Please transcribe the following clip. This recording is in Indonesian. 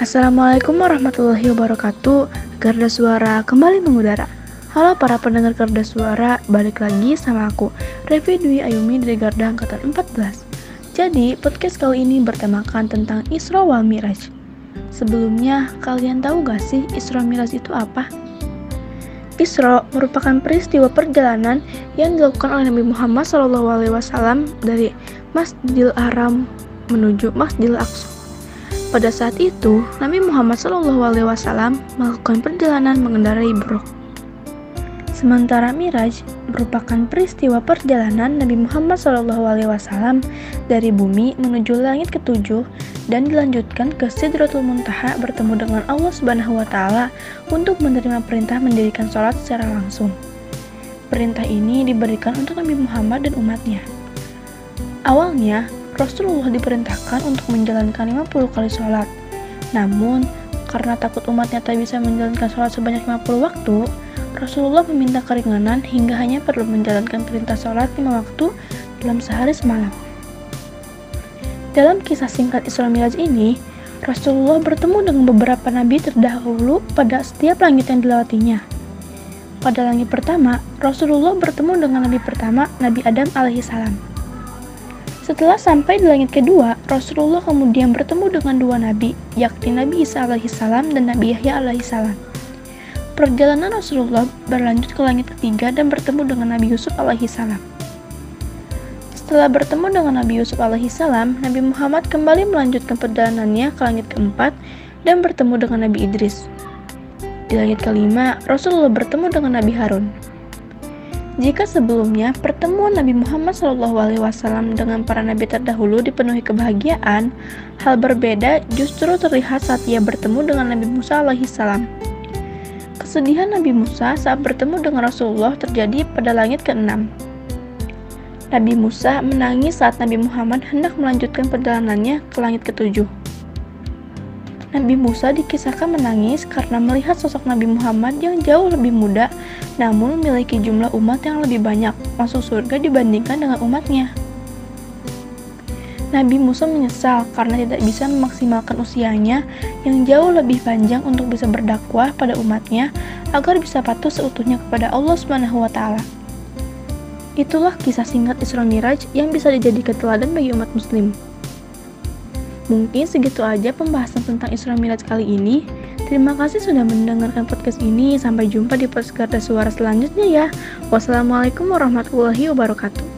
Assalamualaikum warahmatullahi wabarakatuh Garda Suara kembali mengudara Halo para pendengar Garda Suara, balik lagi sama aku Revi Dwi Ayumi dari Garda Angkatan 14 Jadi, podcast kali ini bertemakan tentang Isra wal Miraj Sebelumnya, kalian tahu gak sih Isra Miraj itu apa? Isra merupakan peristiwa perjalanan yang dilakukan oleh Nabi Muhammad SAW dari Masjidil Haram menuju Masjidil Aqsa. Pada saat itu, Nabi Muhammad SAW melakukan perjalanan mengendarai buruk. Sementara Miraj merupakan peristiwa perjalanan Nabi Muhammad SAW dari bumi menuju langit ketujuh dan dilanjutkan ke Sidratul Muntaha bertemu dengan Allah Subhanahu wa taala untuk menerima perintah mendirikan sholat secara langsung. Perintah ini diberikan untuk Nabi Muhammad dan umatnya. Awalnya, Rasulullah diperintahkan untuk menjalankan 50 kali sholat. Namun, karena takut umatnya tak bisa menjalankan sholat sebanyak 50 waktu, Rasulullah meminta keringanan hingga hanya perlu menjalankan perintah sholat 5 waktu dalam sehari semalam. Dalam kisah singkat Isra Miraj ini, Rasulullah bertemu dengan beberapa nabi terdahulu pada setiap langit yang dilewatinya. Pada langit pertama, Rasulullah bertemu dengan nabi pertama, Nabi Adam alaihissalam. Setelah sampai di langit kedua, Rasulullah kemudian bertemu dengan dua nabi, yakni Nabi Isa alaihissalam dan Nabi Yahya alaihissalam. Perjalanan Rasulullah berlanjut ke langit ketiga dan bertemu dengan Nabi Yusuf alaihissalam. Setelah bertemu dengan Nabi Yusuf alaihissalam, Nabi Muhammad kembali melanjutkan perjalanannya ke langit keempat dan bertemu dengan Nabi Idris. Di langit kelima, Rasulullah bertemu dengan Nabi Harun. Jika sebelumnya pertemuan Nabi Muhammad SAW dengan para nabi terdahulu dipenuhi kebahagiaan, hal berbeda justru terlihat saat ia bertemu dengan Nabi Musa alaihissalam. Kesedihan Nabi Musa saat bertemu dengan Rasulullah terjadi pada langit ke-6. Nabi Musa menangis saat Nabi Muhammad hendak melanjutkan perjalanannya ke langit ke-7. Nabi Musa dikisahkan menangis karena melihat sosok Nabi Muhammad yang jauh lebih muda namun memiliki jumlah umat yang lebih banyak masuk surga dibandingkan dengan umatnya. Nabi Musa menyesal karena tidak bisa memaksimalkan usianya yang jauh lebih panjang untuk bisa berdakwah pada umatnya agar bisa patuh seutuhnya kepada Allah Subhanahu wa taala. Itulah kisah singkat Isra Miraj yang bisa dijadikan teladan bagi umat muslim. Mungkin segitu aja pembahasan tentang Isra Miraj kali ini. Terima kasih sudah mendengarkan podcast ini. Sampai jumpa di podcast Suara selanjutnya ya. Wassalamualaikum warahmatullahi wabarakatuh.